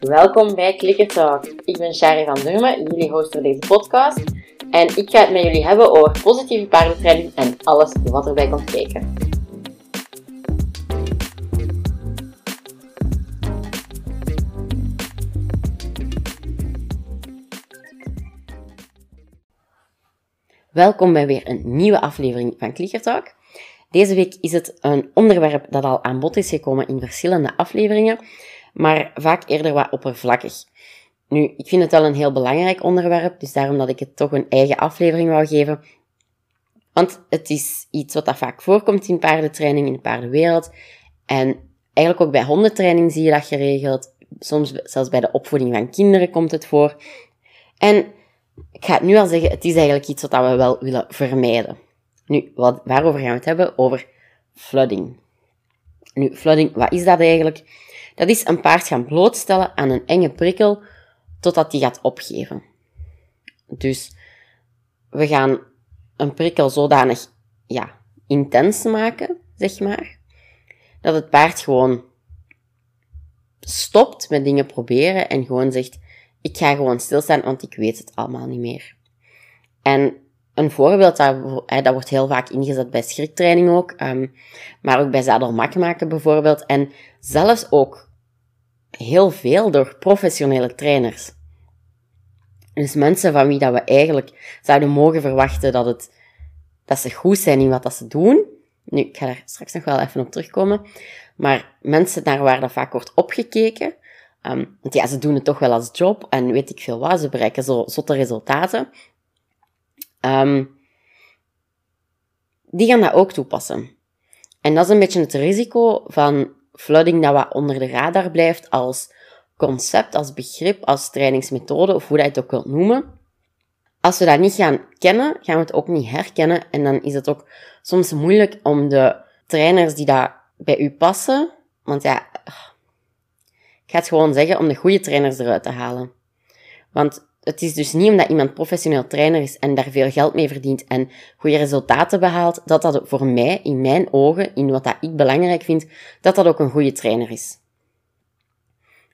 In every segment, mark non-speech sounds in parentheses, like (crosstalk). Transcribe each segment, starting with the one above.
Welkom bij Clicker Talk. Ik ben Shari van Durmen, jullie host voor deze podcast. En ik ga het met jullie hebben over positieve paardentraining en alles wat erbij komt kijken. Welkom bij weer een nieuwe aflevering van Clicker Talk. Deze week is het een onderwerp dat al aan bod is gekomen in verschillende afleveringen, maar vaak eerder wat oppervlakkig. Nu, ik vind het wel een heel belangrijk onderwerp, dus daarom dat ik het toch een eigen aflevering wou geven. Want het is iets wat vaak voorkomt in paardentraining, in de paardenwereld. En eigenlijk ook bij hondentraining zie je dat geregeld. Soms zelfs bij de opvoeding van kinderen komt het voor. En ik ga het nu al zeggen, het is eigenlijk iets wat we wel willen vermijden. Nu, wat, waarover gaan we het hebben? Over flooding. Nu, flooding, wat is dat eigenlijk? Dat is een paard gaan blootstellen aan een enge prikkel totdat die gaat opgeven. Dus we gaan een prikkel zodanig ja, intens maken, zeg maar, dat het paard gewoon stopt met dingen proberen en gewoon zegt, ik ga gewoon stilstaan, want ik weet het allemaal niet meer. En een voorbeeld, dat, dat wordt heel vaak ingezet bij schriktraining ook, um, maar ook bij zadelmak maken bijvoorbeeld. En zelfs ook heel veel door professionele trainers. Dus mensen van wie dat we eigenlijk zouden mogen verwachten dat, het, dat ze goed zijn in wat dat ze doen. Nu, ik ga daar straks nog wel even op terugkomen. Maar mensen naar waar dat vaak wordt opgekeken. Um, want ja, ze doen het toch wel als job en weet ik veel wat. Ze bereiken zo zotte resultaten. Um, die gaan dat ook toepassen. En dat is een beetje het risico van flooding dat wat onder de radar blijft als concept, als begrip, als trainingsmethode, of hoe dat je het ook wilt noemen. Als we dat niet gaan kennen, gaan we het ook niet herkennen. En dan is het ook soms moeilijk om de trainers die dat bij u passen, want ja, ik ga het gewoon zeggen, om de goede trainers eruit te halen. Want het is dus niet omdat iemand professioneel trainer is en daar veel geld mee verdient en goede resultaten behaalt, dat dat voor mij, in mijn ogen, in wat dat ik belangrijk vind, dat dat ook een goede trainer is.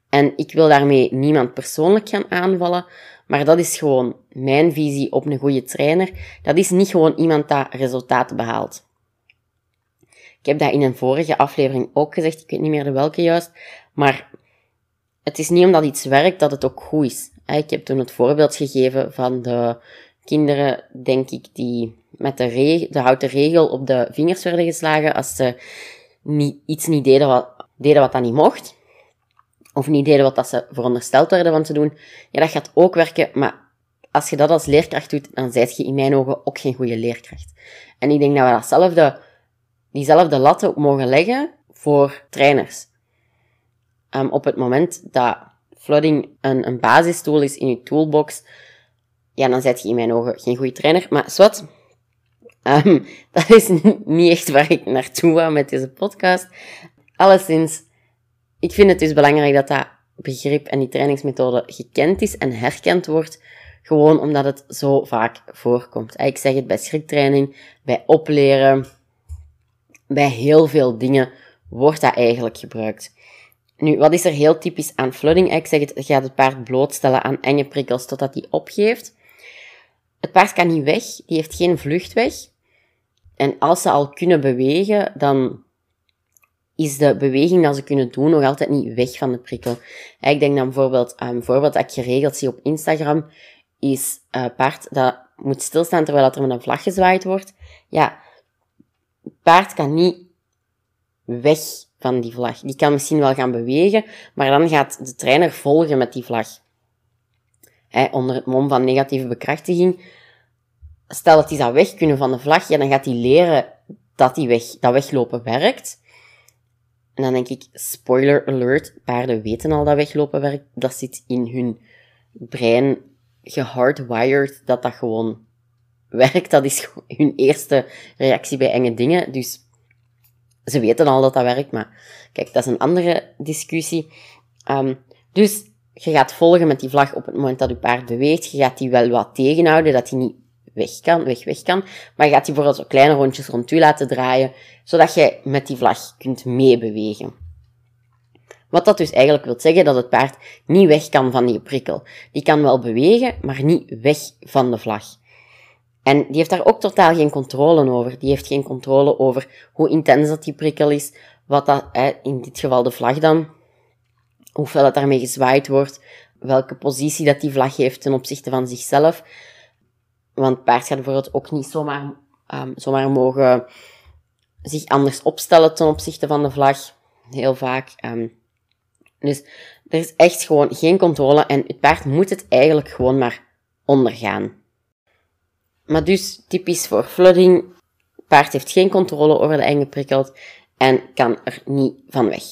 En ik wil daarmee niemand persoonlijk gaan aanvallen, maar dat is gewoon mijn visie op een goede trainer. Dat is niet gewoon iemand dat resultaten behaalt. Ik heb dat in een vorige aflevering ook gezegd, ik weet niet meer welke juist, maar het is niet omdat iets werkt dat het ook goed is. Ik heb toen het voorbeeld gegeven van de kinderen, denk ik, die met de, de houten regel op de vingers werden geslagen als ze niet, iets niet deden wat, deden wat dat niet mocht. Of niet deden wat dat ze verondersteld werden van te doen. Ja, dat gaat ook werken, maar als je dat als leerkracht doet, dan zijt je in mijn ogen ook geen goede leerkracht. En ik denk dat we datzelfde, diezelfde latten mogen leggen voor trainers. Um, op het moment dat flooding een, een basistool is in je toolbox, ja, dan zet je in mijn ogen geen goede trainer. Maar zwart, um, (laughs) dat is niet echt waar ik naartoe wou met deze podcast. Alleszins, ik vind het dus belangrijk dat dat begrip en die trainingsmethode gekend is en herkend wordt, gewoon omdat het zo vaak voorkomt. Ik zeg het bij schriktraining, bij opleren, bij heel veel dingen wordt dat eigenlijk gebruikt. Nu, wat is er heel typisch aan flooding? Ik zeg het, je gaat het paard blootstellen aan enge prikkels totdat hij opgeeft. Het paard kan niet weg, die heeft geen vluchtweg. En als ze al kunnen bewegen, dan is de beweging dat ze kunnen doen nog altijd niet weg van de prikkel. Ik denk dan bijvoorbeeld, een um, voorbeeld dat ik geregeld zie op Instagram, is een paard dat moet stilstaan terwijl er met een vlag gezwaaid wordt. Ja, het paard kan niet weg van die vlag. Die kan misschien wel gaan bewegen, maar dan gaat de trainer volgen met die vlag. onder het mom van negatieve bekrachtiging. Stel dat hij zou weg kunnen van de vlag, ja, dan gaat hij leren dat, die weg, dat weglopen werkt. En dan denk ik, spoiler alert, paarden weten al dat weglopen werkt. Dat zit in hun brein gehardwired, dat dat gewoon werkt. Dat is hun eerste reactie bij enge dingen. Dus ze weten al dat dat werkt, maar kijk, dat is een andere discussie. Um, dus je gaat volgen met die vlag op het moment dat je paard beweegt. Je gaat die wel wat tegenhouden, dat hij niet weg kan, weg, weg kan. Maar je gaat die bijvoorbeeld zo kleine rondjes rond u laten draaien, zodat je met die vlag kunt meebewegen. Wat dat dus eigenlijk wil zeggen dat het paard niet weg kan van die prikkel. Die kan wel bewegen, maar niet weg van de vlag. En die heeft daar ook totaal geen controle over. Die heeft geen controle over hoe intens dat die prikkel is, wat dat, in dit geval de vlag dan, hoeveel het daarmee gezwaaid wordt, welke positie dat die vlag heeft ten opzichte van zichzelf. Want paard gaat bijvoorbeeld ook niet zomaar, um, zomaar mogen zich anders opstellen ten opzichte van de vlag. Heel vaak. Um, dus er is echt gewoon geen controle en het paard moet het eigenlijk gewoon maar ondergaan. Maar dus typisch voor flooding. Paard heeft geen controle over de enge prikkeld en kan er niet van weg.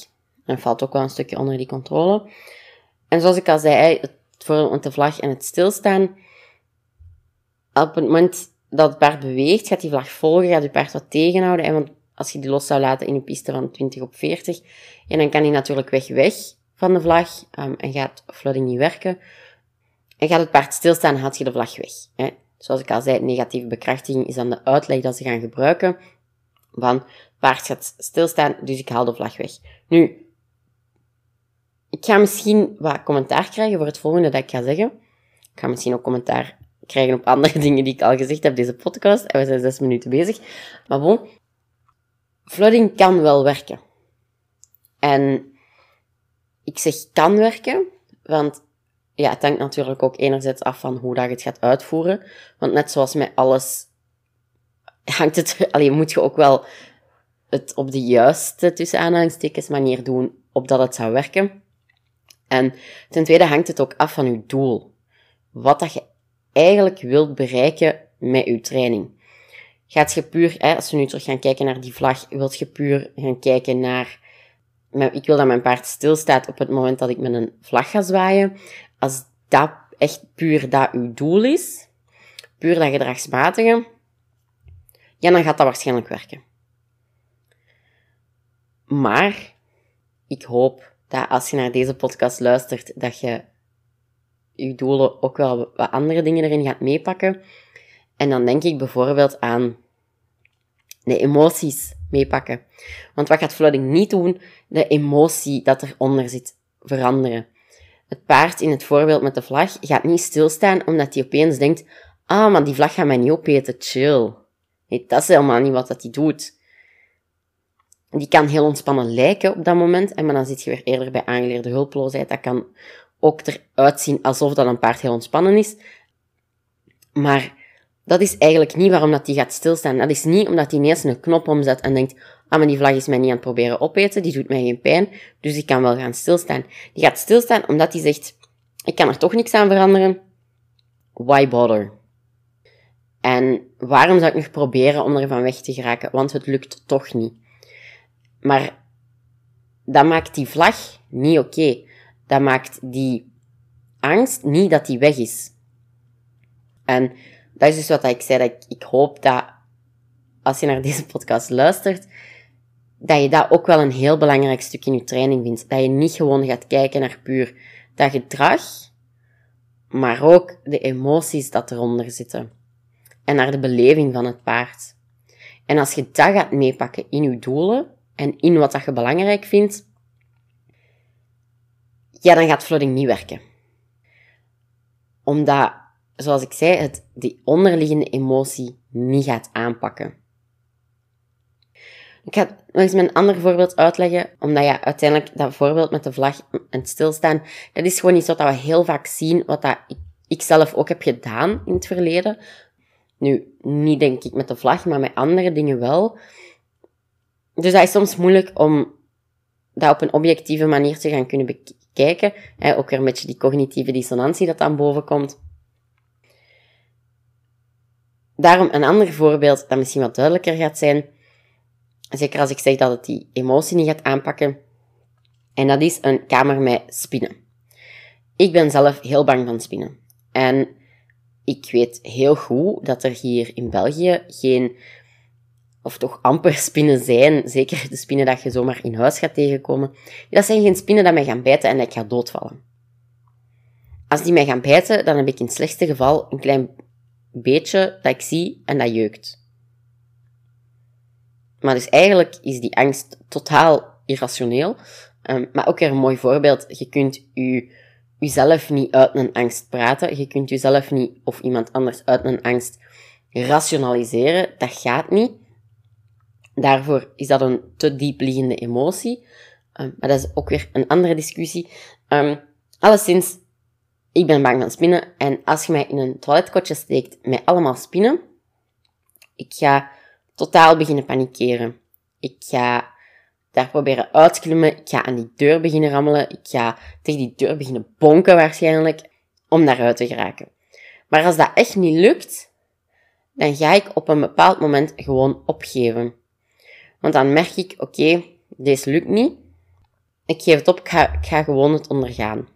En valt ook wel een stukje onder die controle. En zoals ik al zei, het voorbeeld met de vlag en het stilstaan. Op het moment dat het paard beweegt, gaat die vlag volgen, gaat je paard wat tegenhouden. En want als je die los zou laten in een piste van 20 op 40, en dan kan hij natuurlijk weg weg van de vlag um, en gaat flooding niet werken. En gaat het paard stilstaan, haalt je de vlag weg. Hè. Zoals ik al zei, negatieve bekrachtiging is dan de uitleg dat ze gaan gebruiken. Van, paard gaat stilstaan, dus ik haal de vlag weg. Nu, ik ga misschien wat commentaar krijgen voor het volgende dat ik ga zeggen. Ik ga misschien ook commentaar krijgen op andere (laughs) dingen die ik al gezegd heb deze podcast. En we zijn zes minuten bezig. Maar bon, flooding kan wel werken. En ik zeg kan werken, want ja, het hangt natuurlijk ook enerzijds af van hoe dat je het gaat uitvoeren. Want net zoals met alles hangt het, (laughs) alleen moet je ook wel het op de juiste, tussen aanhalingstekens, manier doen, opdat het zou werken. En ten tweede hangt het ook af van je doel. Wat dat je eigenlijk wilt bereiken met je training. Gaat je puur, hè, als we nu terug gaan kijken naar die vlag, wilt je puur gaan kijken naar, ik wil dat mijn paard stilstaat op het moment dat ik met een vlag ga zwaaien. Als dat echt puur dat uw doel is, puur dat gedragsmatige, ja, dan gaat dat waarschijnlijk werken. Maar ik hoop dat als je naar deze podcast luistert, dat je je doelen ook wel wat andere dingen erin gaat meepakken. En dan denk ik bijvoorbeeld aan de emoties meepakken. Want wat gaat flooding niet doen? De emotie dat eronder zit veranderen. Het paard in het voorbeeld met de vlag gaat niet stilstaan omdat hij opeens denkt, ah, maar die vlag gaat mij niet opeten, chill. Nee, dat is helemaal niet wat dat hij doet. Die kan heel ontspannen lijken op dat moment, en maar dan zit je weer eerder bij aangeleerde hulpeloosheid. Dat kan ook eruit zien alsof dat een paard heel ontspannen is. Maar dat is eigenlijk niet waarom dat die gaat stilstaan. Dat is niet omdat hij ineens een knop omzet en denkt, ah, maar die vlag is mij niet aan het proberen opeten, die doet mij geen pijn, dus ik kan wel gaan stilstaan. Die gaat stilstaan omdat hij zegt, ik kan er toch niks aan veranderen. Why bother? En waarom zou ik nog proberen om er van weg te geraken? Want het lukt toch niet. Maar dat maakt die vlag niet oké. Dat maakt die angst niet dat die weg is. En dat is dus wat ik zei, dat ik, hoop dat als je naar deze podcast luistert, dat je dat ook wel een heel belangrijk stuk in je training vindt. Dat je niet gewoon gaat kijken naar puur dat gedrag, maar ook de emoties dat eronder zitten. En naar de beleving van het paard. En als je dat gaat meepakken in je doelen, en in wat dat je belangrijk vindt, ja, dan gaat flooding niet werken. Omdat, zoals ik zei, het die onderliggende emotie niet gaat aanpakken. Ik ga nog eens een ander voorbeeld uitleggen, omdat ja, uiteindelijk dat voorbeeld met de vlag en stilstaan, dat is gewoon iets wat we heel vaak zien, wat dat ik, ik zelf ook heb gedaan in het verleden. Nu, niet denk ik met de vlag, maar met andere dingen wel. Dus dat is soms moeilijk om dat op een objectieve manier te gaan kunnen bekijken. Ook weer een beetje die cognitieve dissonantie dat aan boven komt. Daarom een ander voorbeeld dat misschien wat duidelijker gaat zijn. Zeker als ik zeg dat het die emotie niet gaat aanpakken. En dat is een kamer met spinnen. Ik ben zelf heel bang van spinnen. En ik weet heel goed dat er hier in België geen of toch amper (laughs) spinnen zijn, zeker de spinnen dat je zomaar in huis gaat tegenkomen, dat zijn geen spinnen dat mij gaan bijten en dat ik ga doodvallen. Als die mij gaan bijten, dan heb ik in het slechtste geval een klein beetje dat ik zie en dat jeukt. Maar dus eigenlijk is die angst totaal irrationeel. Um, maar ook weer een mooi voorbeeld. Je kunt u, uzelf niet uit een angst praten. Je kunt uzelf niet of iemand anders uit een angst rationaliseren. Dat gaat niet. Daarvoor is dat een te diep liggende emotie. Um, maar dat is ook weer een andere discussie. Um, alleszins, ik ben bang van spinnen. En als je mij in een toiletkotje steekt met allemaal spinnen, ik ga totaal beginnen panikeren. Ik ga daar proberen uit te klimmen. Ik ga aan die deur beginnen rammelen. Ik ga tegen die deur beginnen bonken waarschijnlijk, om daaruit te geraken. Maar als dat echt niet lukt, dan ga ik op een bepaald moment gewoon opgeven. Want dan merk ik, oké, deze lukt niet. Ik geef het op, ik ga, ik ga gewoon het ondergaan.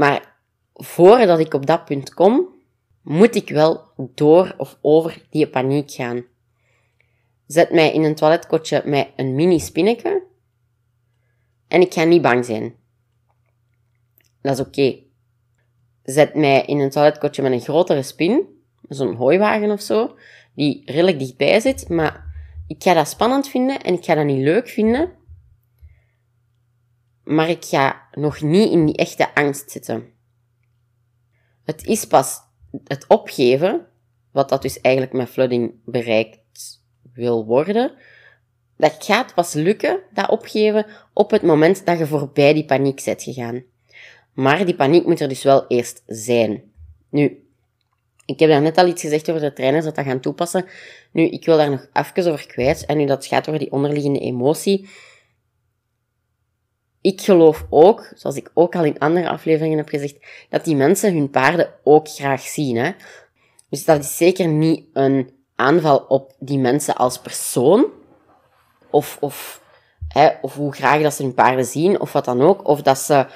Maar voordat ik op dat punt kom, moet ik wel door of over die paniek gaan. Zet mij in een toiletkotje met een mini spinnetje en ik ga niet bang zijn. Dat is oké. Zet mij in een toiletkotje met een grotere spin, zo'n hooiwagen of zo, die redelijk dichtbij zit, maar ik ga dat spannend vinden en ik ga dat niet leuk vinden. Maar ik ga nog niet in die echte angst zitten. Het is pas het opgeven, wat dat dus eigenlijk met flooding bereikt wil worden, dat gaat pas lukken, dat opgeven, op het moment dat je voorbij die paniek bent gegaan. Maar die paniek moet er dus wel eerst zijn. Nu, ik heb daar net al iets gezegd over de trainers dat dat gaan toepassen. Nu, ik wil daar nog even over kwijt. En nu dat gaat over die onderliggende emotie. Ik geloof ook, zoals ik ook al in andere afleveringen heb gezegd, dat die mensen hun paarden ook graag zien. Hè? Dus dat is zeker niet een aanval op die mensen als persoon. Of, of, hè, of hoe graag dat ze hun paarden zien, of wat dan ook. Of dat ze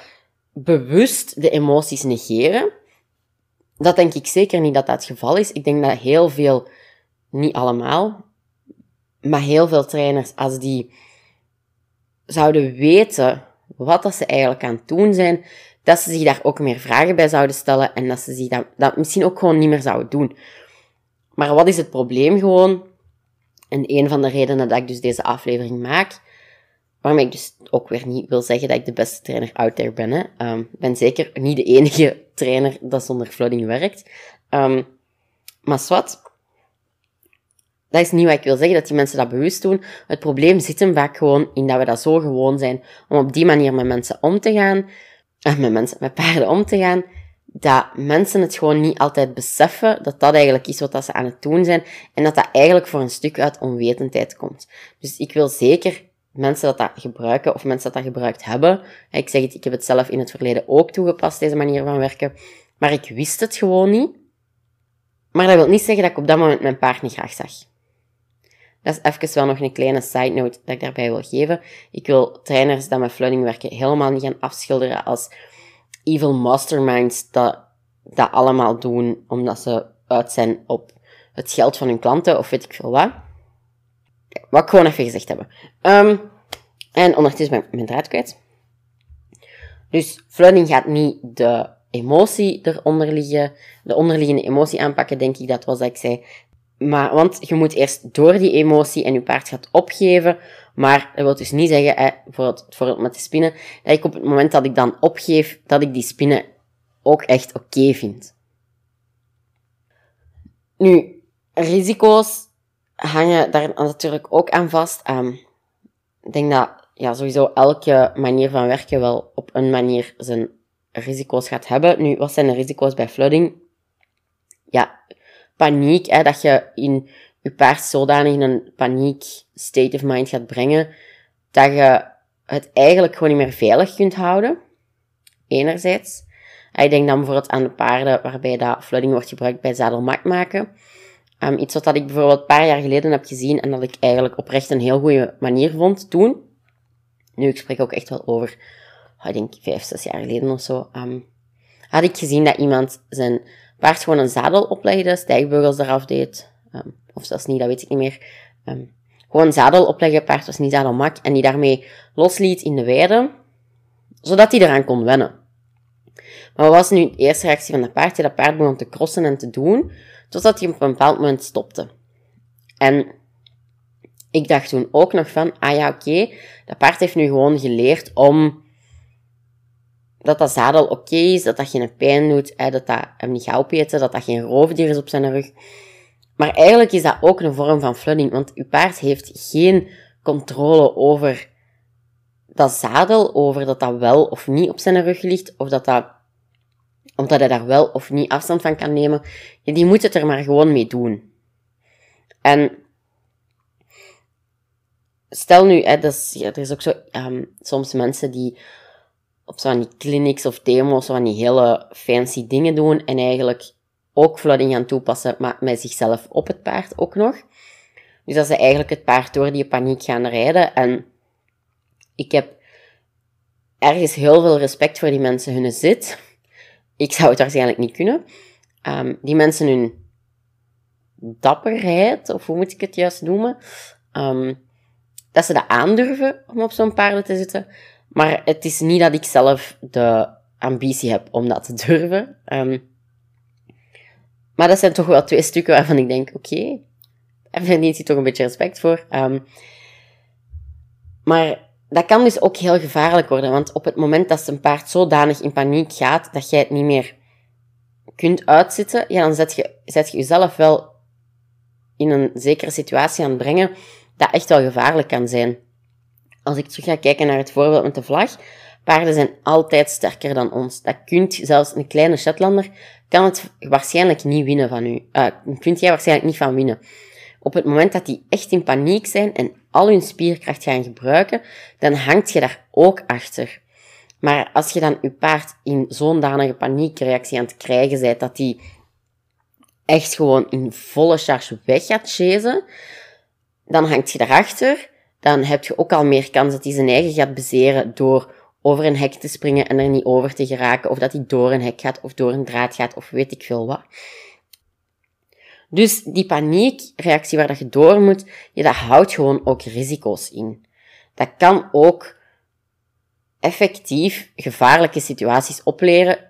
bewust de emoties negeren. Dat denk ik zeker niet dat dat het geval is. Ik denk dat heel veel, niet allemaal, maar heel veel trainers, als die zouden weten wat dat ze eigenlijk aan het doen zijn, dat ze zich daar ook meer vragen bij zouden stellen en dat ze zich dat, dat misschien ook gewoon niet meer zouden doen. Maar wat is het probleem gewoon? En een van de redenen dat ik dus deze aflevering maak, waarmee ik dus ook weer niet wil zeggen dat ik de beste trainer out there ben. Um, ik ben zeker niet de enige (laughs) trainer dat zonder flooding werkt. Um, maar wat? Dat is niet wat ik wil zeggen, dat die mensen dat bewust doen. Het probleem zit hem vaak gewoon in dat we dat zo gewoon zijn om op die manier met mensen om te gaan, uh, met mensen, met paarden om te gaan, dat mensen het gewoon niet altijd beseffen dat dat eigenlijk is wat ze aan het doen zijn en dat dat eigenlijk voor een stuk uit onwetendheid komt. Dus ik wil zeker mensen dat dat gebruiken of mensen dat dat gebruikt hebben. Ik zeg het, ik heb het zelf in het verleden ook toegepast, deze manier van werken. Maar ik wist het gewoon niet. Maar dat wil niet zeggen dat ik op dat moment mijn paard niet graag zag. Dat is even wel nog een kleine side note dat ik daarbij wil geven. Ik wil trainers die met flooding werken helemaal niet gaan afschilderen als evil masterminds dat dat allemaal doen omdat ze uit zijn op het geld van hun klanten of weet ik veel wat. Wat ik gewoon even gezegd hebben. Um, en ondertussen ben ik mijn draad kwijt. Dus flooding gaat niet de emotie eronder liggen, de onderliggende emotie aanpakken, denk ik, dat was dat ik zei. Maar, want je moet eerst door die emotie en je paard gaat opgeven. Maar dat wil dus niet zeggen, eh, bijvoorbeeld, met de spinnen, dat ik op het moment dat ik dan opgeef, dat ik die spinnen ook echt oké vind. Nu, risico's hangen daar natuurlijk ook aan vast. Um, ik denk dat ja, sowieso elke manier van werken wel op een manier zijn risico's gaat hebben. Nu, wat zijn de risico's bij flooding? Ja, paniek, hè, dat je in je paard zodanig in een paniek state of mind gaat brengen, dat je het eigenlijk gewoon niet meer veilig kunt houden. Enerzijds. Ik denk dan bijvoorbeeld aan de paarden waarbij dat flooding wordt gebruikt bij zadelmak maken. Um, iets wat ik bijvoorbeeld een paar jaar geleden heb gezien en dat ik eigenlijk oprecht een heel goede manier vond toen. Nu, ik spreek ook echt wel over, oh, ik denk vijf, zes jaar geleden of zo. Um, had ik gezien dat iemand zijn paard gewoon een zadel oplegde, stijgbeugels eraf deed. Um, of zelfs niet, dat weet ik niet meer. Um, gewoon zadel opleggen, paard was niet zadelmak. En die daarmee losliet in de weide, zodat hij eraan kon wennen. Maar wat was nu de eerste reactie van dat paard? Dat paard begon te crossen en te doen, totdat hij op een bepaald moment stopte. En ik dacht toen ook nog van, ah ja, oké, dat paard heeft nu gewoon geleerd om dat dat zadel oké is, dat dat geen pijn doet, hè, dat dat hem niet gaat opeten, dat dat geen roofdier is op zijn rug. Maar eigenlijk is dat ook een vorm van flooding, want uw paard heeft geen controle over dat zadel, over dat dat wel of niet op zijn rug ligt, of dat dat, omdat hij daar wel of niet afstand van kan nemen. Die moet het er maar gewoon mee doen. En stel nu, is, er is ook zo, um, soms mensen die op zo'n die clinics of demo's van die hele fancy dingen doen en eigenlijk ook flooding gaan toepassen, maar met zichzelf op het paard ook nog. Dus dat ze eigenlijk het paard door die paniek gaan rijden. En ik heb ergens heel veel respect voor die mensen hun zit. Ik zou het waarschijnlijk niet kunnen. Um, die mensen hun dapperheid, of hoe moet ik het juist noemen, um, dat ze dat aandurven om op zo'n paarden te zitten. Maar het is niet dat ik zelf de ambitie heb om dat te durven. Um, maar dat zijn toch wel twee stukken waarvan ik denk, oké, okay, daar verdient hij toch een beetje respect voor. Um, maar dat kan dus ook heel gevaarlijk worden, want op het moment dat een paard zodanig in paniek gaat dat jij het niet meer kunt uitzitten, ja, dan zet je, zet je jezelf wel in een zekere situatie aan het brengen dat echt wel gevaarlijk kan zijn. Als ik terug ga kijken naar het voorbeeld met de vlag, paarden zijn altijd sterker dan ons. Dat kunt, zelfs een kleine Shetlander, kan het waarschijnlijk niet winnen van u. Uh, kunt jij waarschijnlijk niet van winnen. Op het moment dat die echt in paniek zijn en al hun spierkracht gaan gebruiken, dan hangt je daar ook achter. Maar als je dan je paard in zo'n danige paniekreactie aan het krijgen bent, dat die echt gewoon in volle charge weg gaat chasen, dan hangt je daarachter. Dan heb je ook al meer kans dat hij zijn eigen gaat bezeren door over een hek te springen en er niet over te geraken, of dat hij door een hek gaat, of door een draad gaat, of weet ik veel wat. Dus die paniekreactie waar dat je door moet, ja, dat houdt gewoon ook risico's in. Dat kan ook effectief gevaarlijke situaties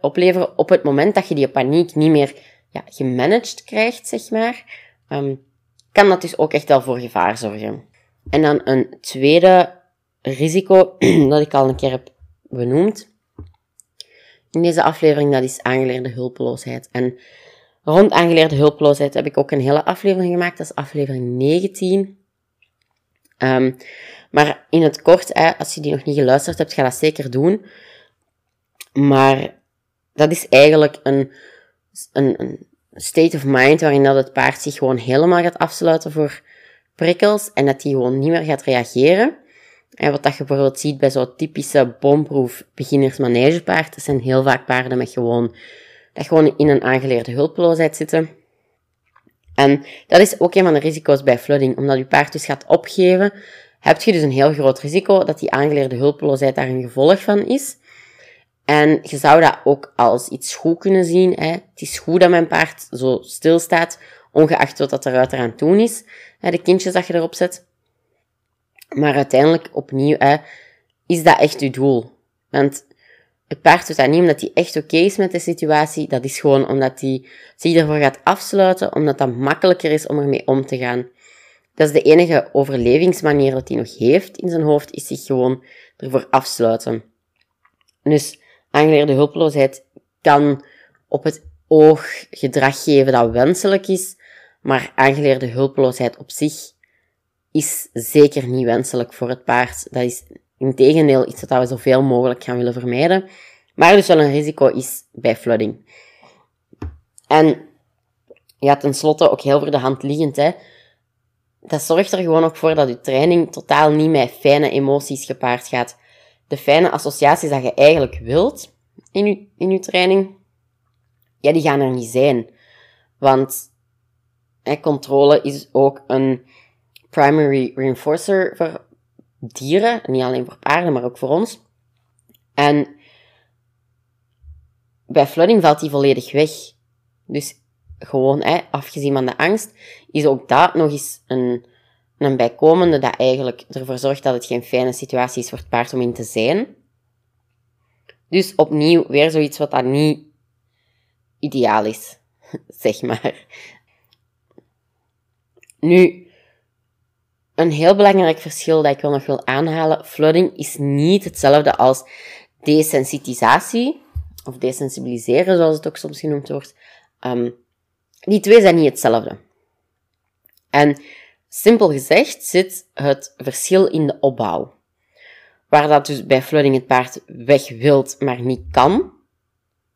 opleveren, op het moment dat je die paniek niet meer ja, gemanaged krijgt, zeg maar. Um, kan dat dus ook echt wel voor gevaar zorgen. En dan een tweede risico (clears throat) dat ik al een keer heb benoemd in deze aflevering, dat is aangeleerde hulpeloosheid. En rond aangeleerde hulpeloosheid heb ik ook een hele aflevering gemaakt, dat is aflevering 19. Um, ehm, maar in het kort, als je die nog niet geluisterd hebt, ga dat zeker doen. Maar dat is eigenlijk een, een, een state of mind waarin dat het paard zich gewoon helemaal gaat afsluiten voor prikkels en dat hij gewoon niet meer gaat reageren. En wat dat je bijvoorbeeld ziet bij zo'n typische bomproef beginners manegepaard, dat zijn heel vaak paarden met gewoon, dat gewoon in een aangeleerde hulpeloosheid zitten. En dat is ook een van de risico's bij flooding, omdat je paard dus gaat opgeven, heb je dus een heel groot risico dat die aangeleerde hulpeloosheid daar een gevolg van is. En je zou dat ook als iets goed kunnen zien. Hè. Het is goed dat mijn paard zo stilstaat, ongeacht wat dat eruit eraan doen is. De kindjes dat je erop zet. Maar uiteindelijk, opnieuw, is dat echt je doel? Want het paard doet dat niet omdat hij echt oké is met de situatie. Dat is gewoon omdat hij zich ervoor gaat afsluiten, omdat dat makkelijker is om ermee om te gaan. Dat is de enige overlevingsmanier dat hij nog heeft in zijn hoofd, is zich gewoon ervoor afsluiten. Dus aangeleerde hulpeloosheid kan op het oog gedrag geven dat wenselijk is, maar aangeleerde hulpeloosheid op zich is zeker niet wenselijk voor het paard. Dat is in tegendeel iets dat we zoveel mogelijk gaan willen vermijden, maar dus wel een risico is bij flooding. En ja, tenslotte ook heel voor de hand liggend, hè. Dat zorgt er gewoon ook voor dat je training totaal niet met fijne emoties gepaard gaat de fijne associaties dat je eigenlijk wilt in je, in je training, ja, die gaan er niet zijn. Want controle is ook een primary reinforcer voor dieren. Niet alleen voor paarden, maar ook voor ons. En bij flooding valt die volledig weg. Dus gewoon, hè, afgezien van de angst, is ook dat nog eens een een bijkomende dat eigenlijk ervoor zorgt dat het geen fijne situatie is voor het paard om in te zijn. Dus opnieuw weer zoiets wat dat niet ideaal is, (laughs) zeg maar. Nu, een heel belangrijk verschil dat ik wel nog wil aanhalen. Flooding is niet hetzelfde als desensitisatie. Of desensibiliseren, zoals het ook soms genoemd wordt. Um, die twee zijn niet hetzelfde. En simpel gezegd zit het verschil in de opbouw. Waar dat dus bij flooding het paard weg wilt, maar niet kan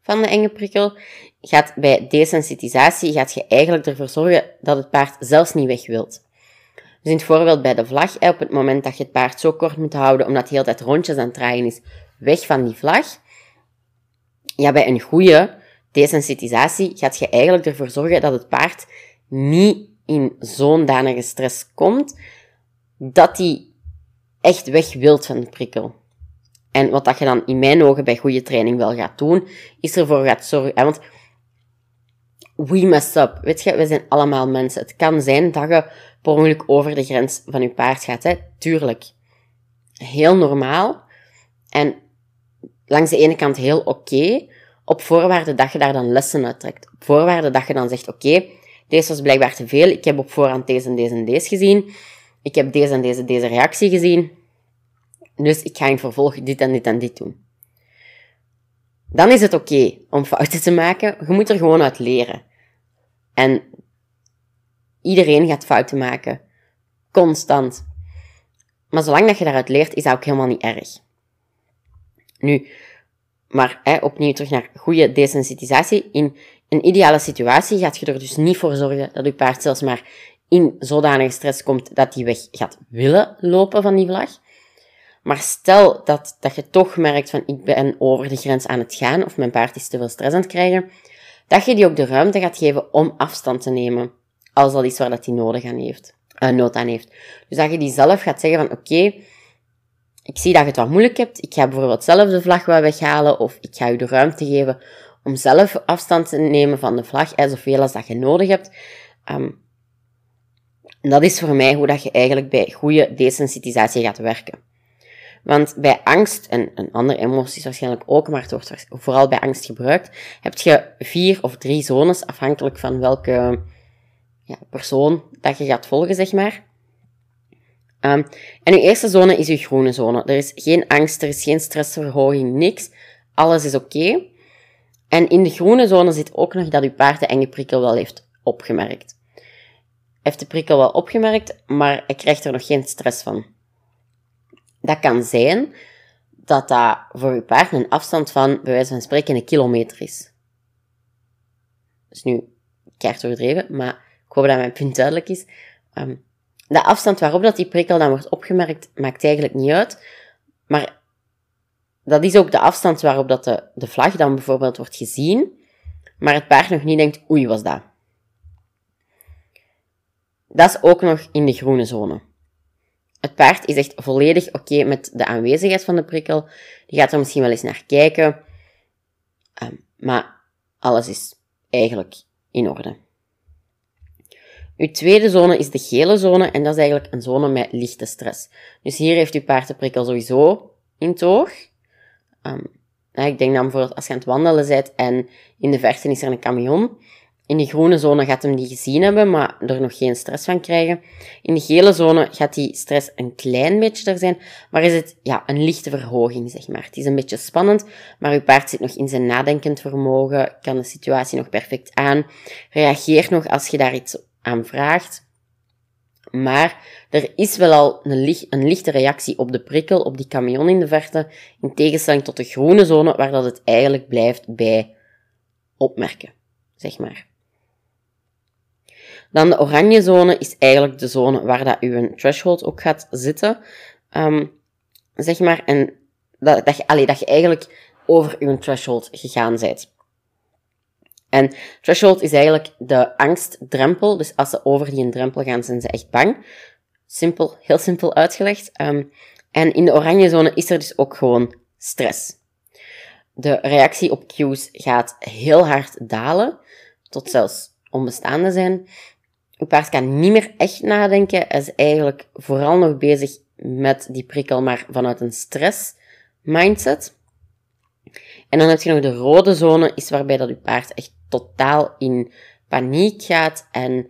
van de enge prikkel, gaat bij desensitisatie gaat je eigenlijk ervoor zorgen dat het paard zelfs niet weg wilt. Dus in het voorbeeld bij de vlag, op het moment dat je het paard zo kort moet houden, omdat hij heel tijd rondjes aan het draaien is, weg van die vlag. Ja, bij een goede desensitisatie gaat je eigenlijk ervoor zorgen dat het paard niet in zo'n danige stress komt, dat hij echt weg wilt van de prikkel. En wat dat je dan in mijn ogen bij goede training wel gaat doen, is ervoor gaat zorgen, want we mess up. Weet je, we zijn allemaal mensen. Het kan zijn dat je per ongeluk over de grens van je paard gaat, hè. Tuurlijk. Heel normaal. En langs de ene kant heel oké, op voorwaarde dat je daar dan lessen uit trekt. Op voorwaarde dat je dan zegt, oké, deze was blijkbaar te veel, ik heb op voorhand deze en deze en deze gezien, ik heb deze en deze deze reactie gezien, dus ik ga in vervolg dit en dit en dit doen. Dan is het oké om fouten te maken, je moet er gewoon uit leren. En iedereen gaat fouten maken. Constant. Maar zolang dat je daaruit leert, is dat ook helemaal niet erg. Nu, maar hè, opnieuw terug naar goede desensitisatie. In een ideale situatie gaat je er dus niet voor zorgen dat je paard zelfs maar in zodanige stress komt dat hij weg gaat willen lopen van die vlag. Maar stel dat, dat je toch merkt van ik ben over de grens aan het gaan of mijn paard is te veel stress aan het krijgen, dat je die ook de ruimte gaat geven om afstand te nemen. Als dat is waar dat hij nodig aan heeft, uh, nood aan heeft. Dus dat je die zelf gaat zeggen van oké, ik zie dat je het wat moeilijk hebt. Ik ga bijvoorbeeld zelf de vlag wat weghalen of ik ga je de ruimte geven om zelf afstand te nemen van de vlag, hè, zoveel als dat je nodig hebt. Um, dat is voor mij hoe dat je eigenlijk bij goede desensitisatie gaat werken. Want bij angst, en, en andere emoties waarschijnlijk ook, maar het wordt vooral bij angst gebruikt, heb je vier of drie zones, afhankelijk van welke ja, persoon dat je gaat volgen, zeg maar. Um, en uw eerste zone is uw groene zone. Er is geen angst, er is geen stressverhoging, niks. Alles is oké. En in de groene zone zit ook nog dat uw paard de enge prikkel wel heeft opgemerkt. Heeft de prikkel wel opgemerkt, maar hij krijgt er nog geen stress van. Dat kan zijn dat dat voor uw paard een afstand van, bij wijze van spreken, een kilometer is. Dus nu, keihard overdreven, maar ik hoop dat mijn punt duidelijk is. Um, de afstand waarop dat die prikkel dan wordt opgemerkt, maakt eigenlijk niet uit. Maar dat is ook de afstand waarop dat de, de vlag dan bijvoorbeeld wordt gezien, maar het paard nog niet denkt, oei, was dat. Dat is ook nog in de groene zone. Het paard is echt volledig oké met de aanwezigheid van de prikkel. Die gaat er misschien wel eens naar kijken. Ehm, maar alles is eigenlijk in orde. Uw tweede zone is de gele zone en dat is eigenlijk een zone met lichte stress. Dus hier heeft uw paard de prikkel sowieso in toog. Um, ik denk dan bijvoorbeeld als je aan het wandelen bent en in de verte is er een camion. In de groene zone gaat hem die gezien hebben, maar er nog geen stress van krijgen. In de gele zone gaat die stress een klein beetje er zijn, maar is het ja, een lichte verhoging, zeg maar. Het is een beetje spannend, maar uw paard zit nog in zijn nadenkend vermogen, kan de situatie nog perfect aan, reageert nog als je daar iets aan vraagt. Maar er is wel al een, licht, een lichte reactie op de prikkel, op die camion in de verte, in tegenstelling tot de groene zone, waar dat het eigenlijk blijft bij opmerken, zeg maar. Dan de oranje zone is eigenlijk de zone waar dat threshold ook gaat zitten, um, zeg maar, en dat, dat, je, dat je eigenlijk over uw threshold gegaan bent. En threshold is eigenlijk de angstdrempel. Dus als ze over die drempel gaan, zijn ze echt bang. Simpel, heel simpel uitgelegd. Um, en in de oranje zone is er dus ook gewoon stress. De reactie op cues gaat heel hard dalen, tot zelfs onbestaande zijn. Een paard kan niet meer echt nadenken. Hij is eigenlijk vooral nog bezig met die prikkel, maar vanuit een stress mindset. En dan heb je nog de rode zone, is waarbij dat je paard echt totaal in paniek gaat en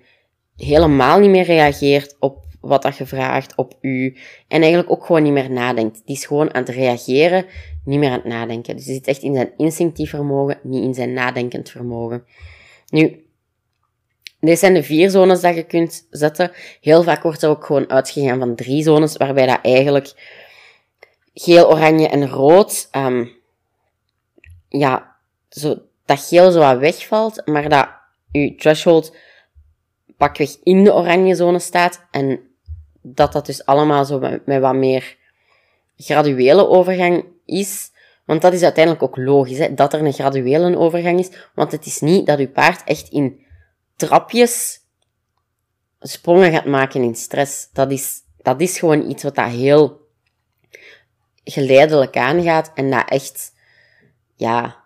helemaal niet meer reageert op wat dat je vraagt op u. En eigenlijk ook gewoon niet meer nadenkt. Die is gewoon aan het reageren, niet meer aan het nadenken. Dus die zit echt in zijn instinctief vermogen, niet in zijn nadenkend vermogen. Nu, deze zijn de vier zones dat je kunt zetten. Heel vaak wordt er ook gewoon uitgegaan van drie zones, waarbij dat eigenlijk geel, oranje en rood, um, ja, zo, dat geel zo wat wegvalt, maar dat je threshold pakweg in de oranje zone staat en dat dat dus allemaal zo met, met wat meer graduele overgang is. Want dat is uiteindelijk ook logisch, hè, dat er een graduele overgang is. Want het is niet dat uw paard echt in trapjes sprongen gaat maken in stress. Dat is, dat is gewoon iets wat dat heel geleidelijk aangaat en dat echt, ja,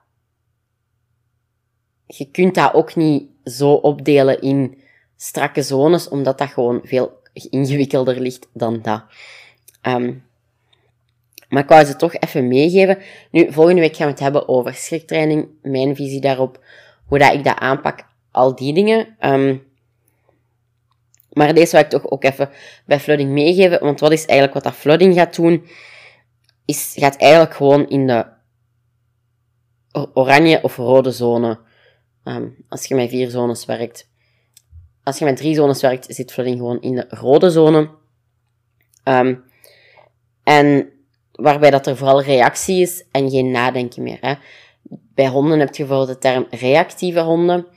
je kunt dat ook niet zo opdelen in strakke zones, omdat dat gewoon veel ingewikkelder ligt dan dat. Um, maar ik wou ze toch even meegeven. Nu, volgende week gaan we het hebben over schriktraining, mijn visie daarop, hoe dat ik dat aanpak, al die dingen. Um, maar deze wil ik toch ook even bij flooding meegeven, want wat is eigenlijk wat dat flooding gaat doen? Is, gaat eigenlijk gewoon in de oranje of rode zone, um, als je met vier zones werkt. Als je met drie zones werkt, zit flooding gewoon in de rode zone. Um, en waarbij dat er vooral reactie is en geen nadenken meer. Hè. Bij honden heb je bijvoorbeeld de term reactieve honden.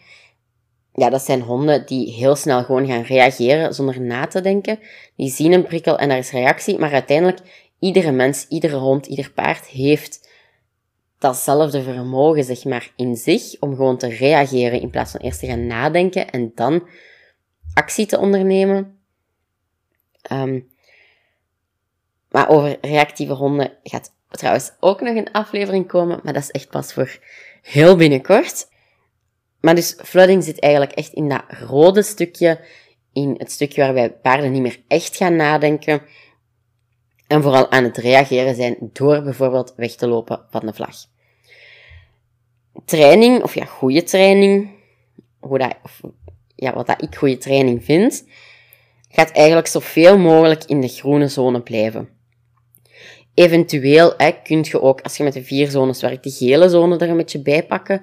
Ja, dat zijn honden die heel snel gewoon gaan reageren zonder na te denken. Die zien een prikkel en daar is reactie, maar uiteindelijk, iedere mens, iedere hond, ieder paard heeft datzelfde vermogen, zeg maar, in zich om gewoon te reageren in plaats van eerst te gaan nadenken en dan actie te ondernemen. Um, maar over reactieve honden gaat trouwens ook nog een aflevering komen, maar dat is echt pas voor heel binnenkort. Maar dus flooding zit eigenlijk echt in dat rode stukje, in het stukje waarbij paarden niet meer echt gaan nadenken en vooral aan het reageren zijn door bijvoorbeeld weg te lopen van de vlag. Training, of ja, goede training, hoe dat, of, ja, wat dat ik goede training vind, gaat eigenlijk zoveel mogelijk in de groene zone blijven. Eventueel hè, kun je ook, als je met de vier zones werkt, de gele zone er een beetje bij pakken.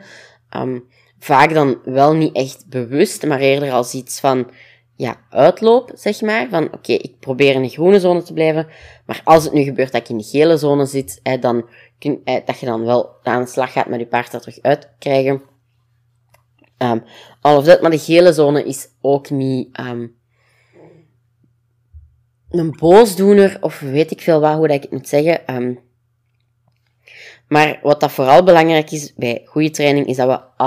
Um, vaak dan wel niet echt bewust, maar eerder als iets van ja, uitloop, zeg maar. Van oké, ik probeer in de groene zone te blijven, maar als het nu gebeurt dat ik in de gele zone zit, hè, dan kun, dat je dan wel aan de slag gaat met je paard er terug uit krijgen. Um, all of dat, maar de gele zone is ook niet um, een boosdoener, of weet ik veel wat, hoe dat ik het moet zeggen. Um, maar wat dat vooral belangrijk is bij goede training, is dat we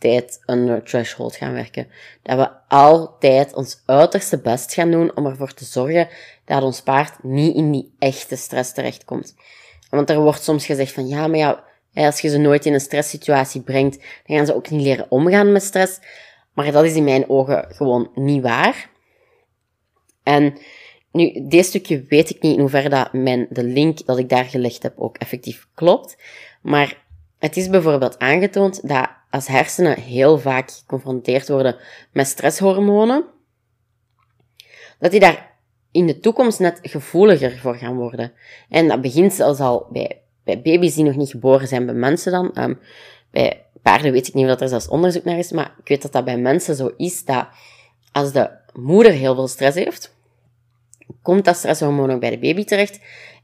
altijd under threshold gaan werken. Dat we altijd ons uiterste best gaan doen om ervoor te zorgen dat ons paard niet in die echte stress terechtkomt. Want er wordt soms gezegd van, ja, maar ja, als je ze nooit in een stresssituatie brengt, dan gaan ze ook niet leren omgaan met stress. Maar dat is in mijn ogen gewoon niet waar. En nu, dit stukje weet ik niet in hoeverre dat mijn, de link dat ik daar gelegd heb ook effectief klopt. Maar het is bijvoorbeeld aangetoond dat als hersenen heel vaak geconfronteerd worden met stresshormonen, dat die daar in de toekomst net gevoeliger voor gaan worden. En dat begint zelfs al bij, bij baby's die nog niet geboren zijn, bij mensen dan. Um, bij paarden weet ik niet of er zelfs onderzoek naar is, maar ik weet dat dat bij mensen zo is, dat als de moeder heel veel stress heeft, komt dat stresshormoon ook bij de baby terecht.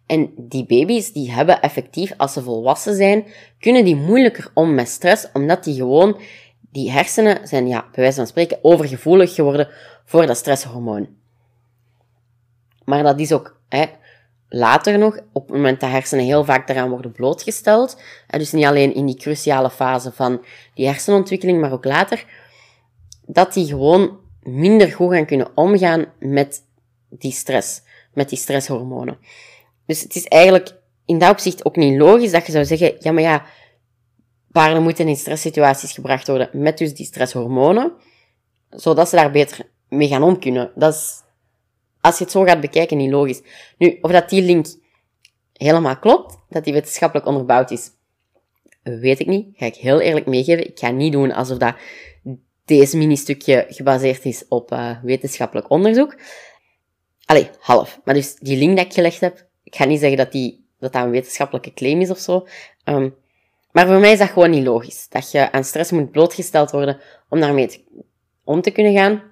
En die baby's, die hebben effectief, als ze volwassen zijn, kunnen die moeilijker om met stress, omdat die gewoon, die hersenen zijn, ja, bij wijze van spreken, overgevoelig geworden voor dat stresshormoon. Maar dat is ook, hè, later nog, op het moment dat hersenen heel vaak daaraan worden blootgesteld, dus niet alleen in die cruciale fase van die hersenontwikkeling, maar ook later, dat die gewoon minder goed gaan kunnen omgaan met die stress, met die stresshormonen. Dus het is eigenlijk in dat opzicht ook niet logisch dat je zou zeggen, ja, maar ja, paarden moeten in stresssituaties gebracht worden met dus die stresshormonen, zodat ze daar beter mee gaan om kunnen. Dat is, als je het zo gaat bekijken, niet logisch. Nu, of dat die link helemaal klopt, dat die wetenschappelijk onderbouwd is, weet ik niet. Ga ik heel eerlijk meegeven. Ik ga niet doen alsof dat deze mini-stukje gebaseerd is op uh, wetenschappelijk onderzoek. Allee, half. Maar dus die link dat ik gelegd heb, ik ga niet zeggen dat die, dat, dat een wetenschappelijke claim is of zo. Um, maar voor mij is dat gewoon niet logisch. Dat je aan stress moet blootgesteld worden om daarmee om te kunnen gaan.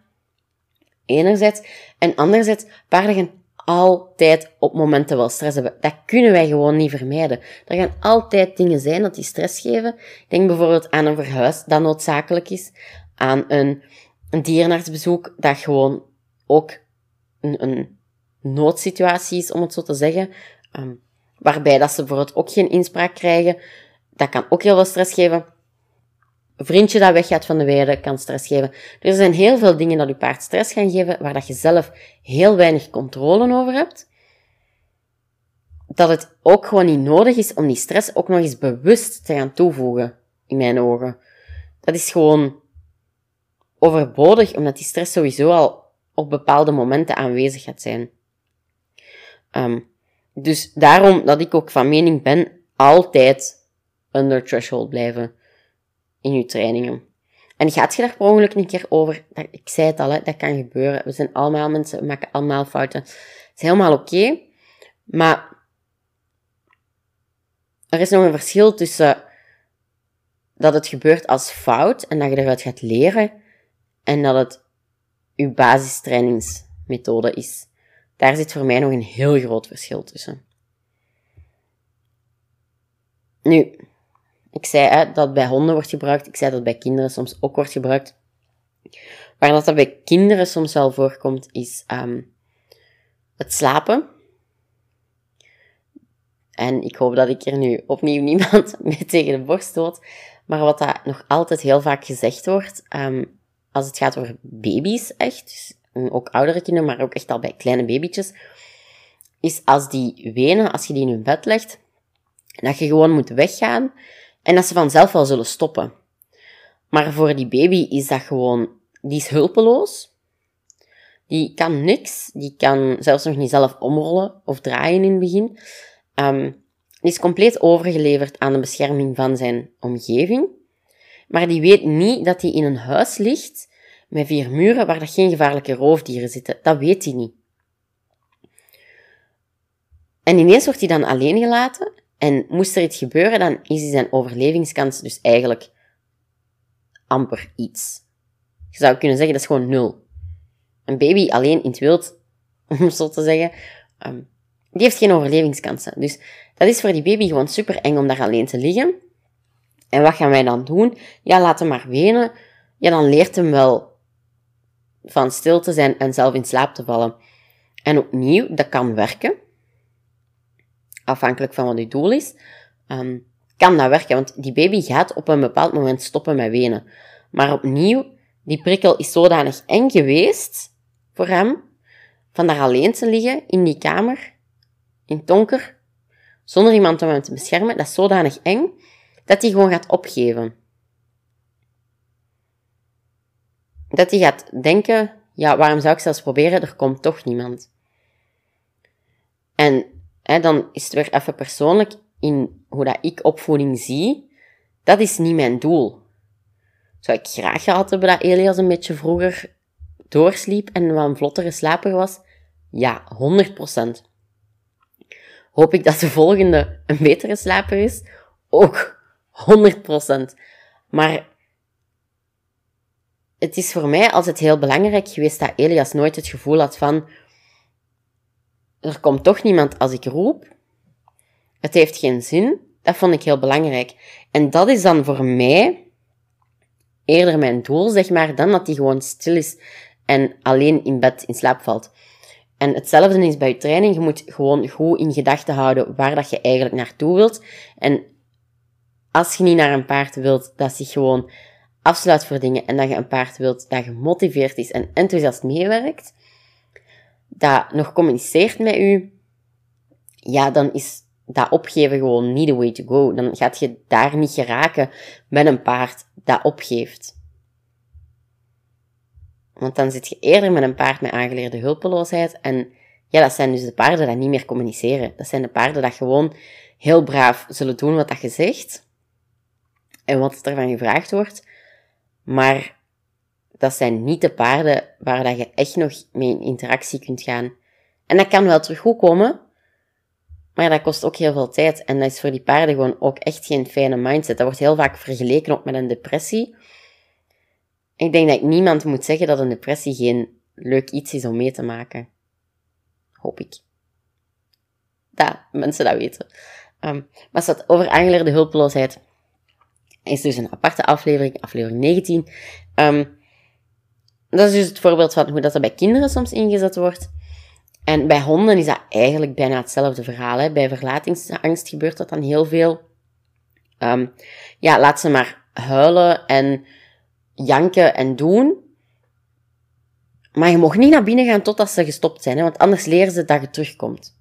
Enerzijds. En anderzijds, paarden gaan altijd op momenten wel stress hebben. Dat kunnen wij gewoon niet vermijden. Er gaan altijd dingen zijn dat die stress geven. Denk bijvoorbeeld aan een verhuis dat noodzakelijk is. Aan een, een dierenartsbezoek dat gewoon ook een, een noodsituatie is, om het zo te zeggen. Um, waarbij dat ze bijvoorbeeld ook geen inspraak krijgen. Dat kan ook heel veel stress geven. Een vriendje dat weggaat van de weide kan stress geven. Dus er zijn heel veel dingen dat je paard stress gaan geven, waar dat je zelf heel weinig controle over hebt. Dat het ook gewoon niet nodig is om die stress ook nog eens bewust te gaan toevoegen, in mijn ogen. Dat is gewoon overbodig, omdat die stress sowieso al op bepaalde momenten aanwezig gaat zijn. Um, dus daarom dat ik ook van mening ben, altijd under threshold blijven in je trainingen. En gaat je daar per ongeluk een keer over? Ik zei het al, dat kan gebeuren. We zijn allemaal mensen, we maken allemaal fouten. Het is helemaal oké. maar er is nog een verschil tussen dat het gebeurt als fout en dat je eruit gaat leren en dat het je basistrainingsmethode is. Daar zit voor mij nog een heel groot verschil tussen. Nu, ik zei hè, dat bij honden wordt gebruikt. Ik zei dat bij kinderen soms ook wordt gebruikt. Waar dat, dat bij kinderen soms wel voorkomt, is um, het slapen. En ik hoop dat ik er nu opnieuw (laughs) niemand mee tegen de borst stoot. Maar wat dat nog altijd heel vaak gezegd wordt, um, als het gaat over baby's echt, dus ook oudere kinderen, maar ook echt al bij kleine babytjes, is als die wenen, als je die in hun bed legt, dat je gewoon moet weggaan en dat ze vanzelf wel zullen stoppen. Maar voor die baby is dat gewoon, die is hulpeloos. Die kan niks. Die kan zelfs nog niet zelf omrollen of draaien in het begin. Um, die is compleet overgeleverd aan de bescherming van zijn omgeving. Maar die weet niet dat hij in een huis ligt met vier muren waar er geen gevaarlijke roofdieren zitten. Dat weet hij niet. En ineens wordt hij dan alleen gelaten en moest er iets gebeuren, dan is zijn overlevingskans dus eigenlijk amper iets. Je zou kunnen zeggen, dat is gewoon nul. Een baby alleen in het wild, (laughs) om zo te zeggen, ehm, die heeft geen overlevingskansen. Dus dat is voor die baby gewoon super eng om daar alleen te liggen. En wat gaan wij dan doen? Ja, laat hem maar wenen. Ja, dan leert hem wel van stil te zijn en zelf in slaap te vallen. En opnieuw, dat kan werken afhankelijk van wat je doel is, um, kan dat werken. Want die baby gaat op een bepaald moment stoppen met wenen. Maar opnieuw, die prikkel is zodanig eng geweest voor hem, van daar alleen te liggen in die kamer, in het donker, zonder iemand om hem te beschermen, dat is zodanig eng, dat hij gewoon gaat opgeven. Dat hij gaat denken, ja, waarom zou ik zelfs proberen, er komt toch niemand. En hè, dan is het weer even persoonlijk in hoe dat ik opvoeding zie. Dat is niet mijn doel. Zou ik graag gehad hebben dat Elias een beetje vroeger doorsliep en wat een vlottere slaper was? Ja, 100%. Hoop ik dat de volgende een betere slaper is? Ook 100%. Maar het is voor mij altijd heel belangrijk geweest dat Elias nooit het gevoel had van er komt toch niemand als ik roep. Het heeft geen zin. Dat vond ik heel belangrijk. En dat is dan voor mij eerder mijn doel, zeg maar, dan dat hij gewoon stil is en alleen in bed in slaap valt. En hetzelfde is bij je training. Je moet gewoon goed in gedachten houden waar dat je eigenlijk naartoe wilt. En als je niet naar een paard wilt dat zich gewoon afsluit voor dingen en dat je een paard wilt dat gemotiveerd is en enthousiast meewerkt, dat nog communiceert met u, ja, dan is dat opgeven gewoon niet the way to go. Dan gaat je daar niet geraken met een paard dat opgeeft. Want dan zit je eerder met een paard met aangeleerde hulpeloosheid. En ja, dat zijn dus de paarden die niet meer communiceren. Dat zijn de paarden dat gewoon heel braaf zullen doen wat dat je zegt. En wat er van gevraagd wordt. Maar dat zijn niet de paarden waar dat je echt nog mee in interactie kunt gaan En dat kan wel terug goed komen, maar dat kost ook heel veel tijd. En dat is voor die paarden gewoon ook echt geen fijne mindset. Dat wordt heel vaak vergeleken ook met een depressie. Ik denk dat ik niemand moet zeggen dat een depressie geen leuk iets is om mee te maken. Hoop ik. Dat mensen dat weten. Um, maar staat over aangeleerde hulpeloosheid. Is dus een aparte aflevering, aflevering 19. Um, dat is dus het voorbeeld van hoe dat er bij kinderen soms ingezet wordt. En bij honden is dat eigenlijk bijna hetzelfde verhaal. Hè. Bij verlatingsangst gebeurt dat dan heel veel. Um, ja, laat ze maar huilen en janken en doen. Maar je mag niet naar binnen gaan totdat ze gestopt zijn, hè, want anders leren ze dat je terugkomt.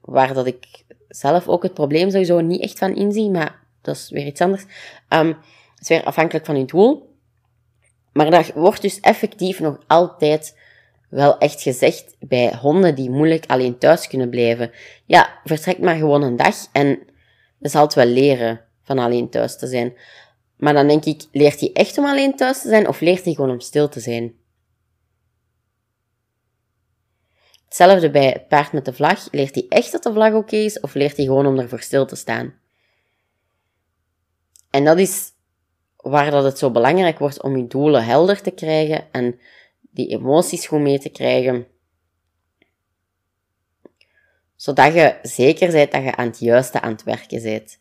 Waar dat ik zelf ook het probleem sowieso niet echt van inzie, maar dat is weer iets anders. Um, het is weer afhankelijk van je doel. Maar dat wordt dus effectief nog altijd wel echt gezegd bij honden die moeilijk alleen thuis kunnen blijven. Ja, vertrek maar gewoon een dag en je zal het wel leren van alleen thuis te zijn. Maar dan denk ik, leert hij echt om alleen thuis te zijn of leert hij gewoon om stil te zijn? Hetzelfde bij het paard met de vlag. Leert hij echt dat de vlag oké is of leert hij gewoon om ervoor stil te staan? En dat is waar dat het zo belangrijk wordt om je doelen helder te krijgen en die emoties goed mee te krijgen. Zodat je zeker bent dat je aan het juiste aan het werken bent.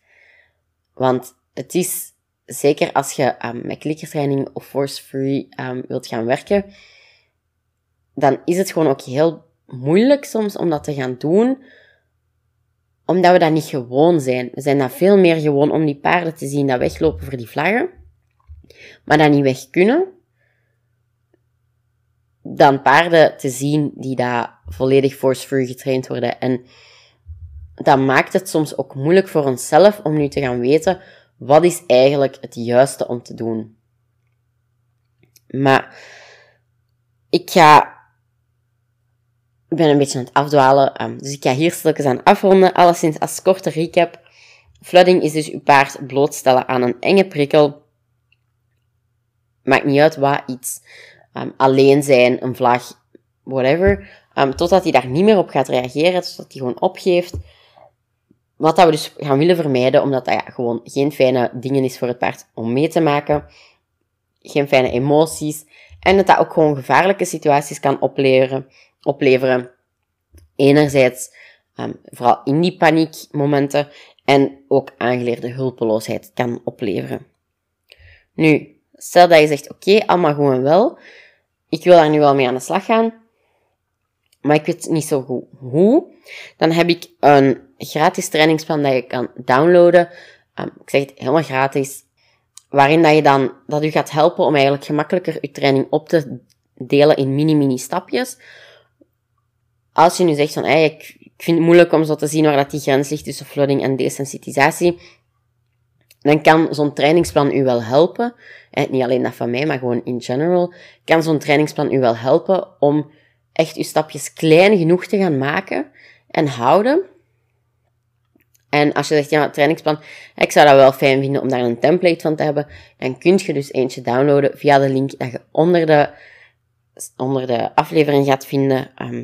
Want het is, zeker als je um, met klikkertraining of force-free um, wilt gaan werken, dan is het gewoon ook heel moeilijk soms om dat te gaan doen, omdat we dat niet gewoon zijn. We zijn dat veel meer gewoon om die paarden te zien dat weglopen voor die vlaggen, maar dat niet weg kunnen dan paarden te zien die daar volledig force-free getraind worden. En dat maakt het soms ook moeilijk voor onszelf om nu te gaan weten wat is eigenlijk het juiste om te doen. Maar ik ga ik ben een beetje aan het afdwalen, ehm, dus ik ga hier stilletjes aan afronden. Alleszins als korte recap. Flooding is dus uw paard blootstellen aan een enge prikkel. Maakt niet uit wat iets um, alleen zijn, een vlag, whatever. Um, totdat hij daar niet meer op gaat reageren, totdat hij gewoon opgeeft. Wat dat we dus gaan willen vermijden, omdat dat ja, gewoon geen fijne dingen is voor het paard om mee te maken. Geen fijne emoties. En dat dat ook gewoon gevaarlijke situaties kan opleveren. Opleveren. Enerzijds, um, vooral in die paniekmomenten, en ook aangeleerde hulpeloosheid kan opleveren. Nu, Stel dat je zegt, oké, allemaal gewoon wel. Ik wil daar nu wel mee aan de slag gaan. Maar ik weet niet zo goed hoe. Dan heb ik een gratis trainingsplan dat je kan downloaden. Um, ik zeg het helemaal gratis. Waarin dat je dan, dat u gaat helpen om eigenlijk gemakkelijker je training op te delen in mini-mini stapjes. Als je nu zegt van, ik, ik vind het moeilijk om zo te zien waar dat die grens ligt tussen flooding en desensitisatie dan kan zo'n trainingsplan u wel helpen. En niet alleen dat van mij, maar gewoon in general. Kan zo'n trainingsplan u wel helpen om echt uw stapjes klein genoeg te gaan maken en houden. En als je zegt, ja, trainingsplan, ik zou dat wel fijn vinden om daar een template van te hebben, dan kun je dus eentje downloaden via de link dat je onder de, onder de aflevering gaat vinden. Ehm,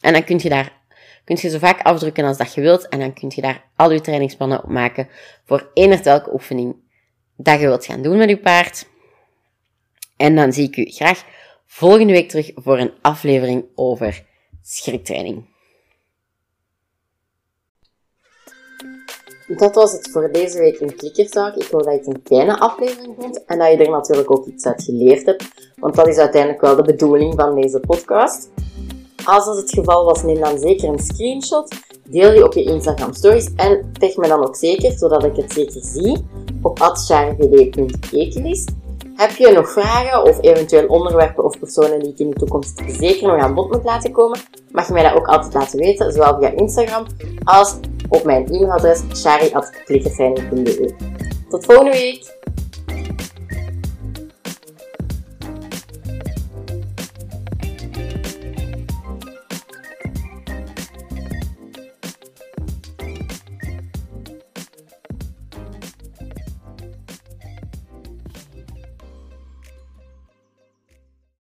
en dan kun je daar kun je zo vaak afdrukken als dat je wilt en dan kun je daar al je trainingsplannen op maken voor eender welke oefening dat je wilt gaan doen met je paard. En dan zie ik u graag volgende week terug voor een aflevering over schriktraining. Dat was het voor deze week in Klikkerzaak. Ik hoop dat je het een fijne aflevering vond en dat je er natuurlijk ook iets uit geleerd hebt, want dat is uiteindelijk wel de bedoeling van deze podcast. Als dat het geval was, neem dan zeker een screenshot. Deel die op je Instagram stories en tag me dan ook zeker, zodat ik het zeker zie, op atcharvd.ekelis. Heb je nog vragen of eventueel onderwerpen of personen die ik in de toekomst zeker nog aan bod moet laten komen, mag je mij dat ook altijd laten weten, zowel via Instagram als op mijn e-mailadres shari.klikkertraining.be. Tot volgende week!